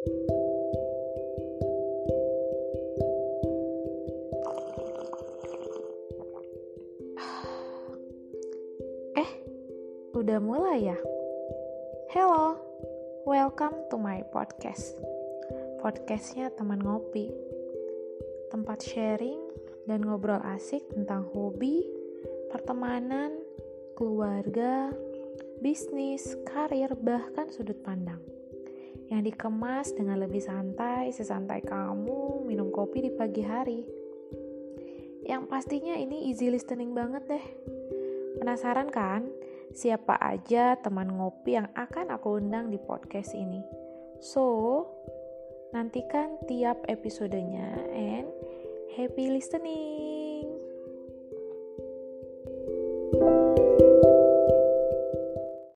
Eh, udah mulai ya? Hello, welcome to my podcast. Podcastnya teman ngopi. Tempat sharing dan ngobrol asik tentang hobi, pertemanan, keluarga, bisnis, karir, bahkan sudut pandang. Yang dikemas dengan lebih santai, sesantai kamu minum kopi di pagi hari. Yang pastinya ini easy listening banget deh. Penasaran kan? Siapa aja teman ngopi yang akan aku undang di podcast ini? So, nantikan tiap episodenya and happy listening.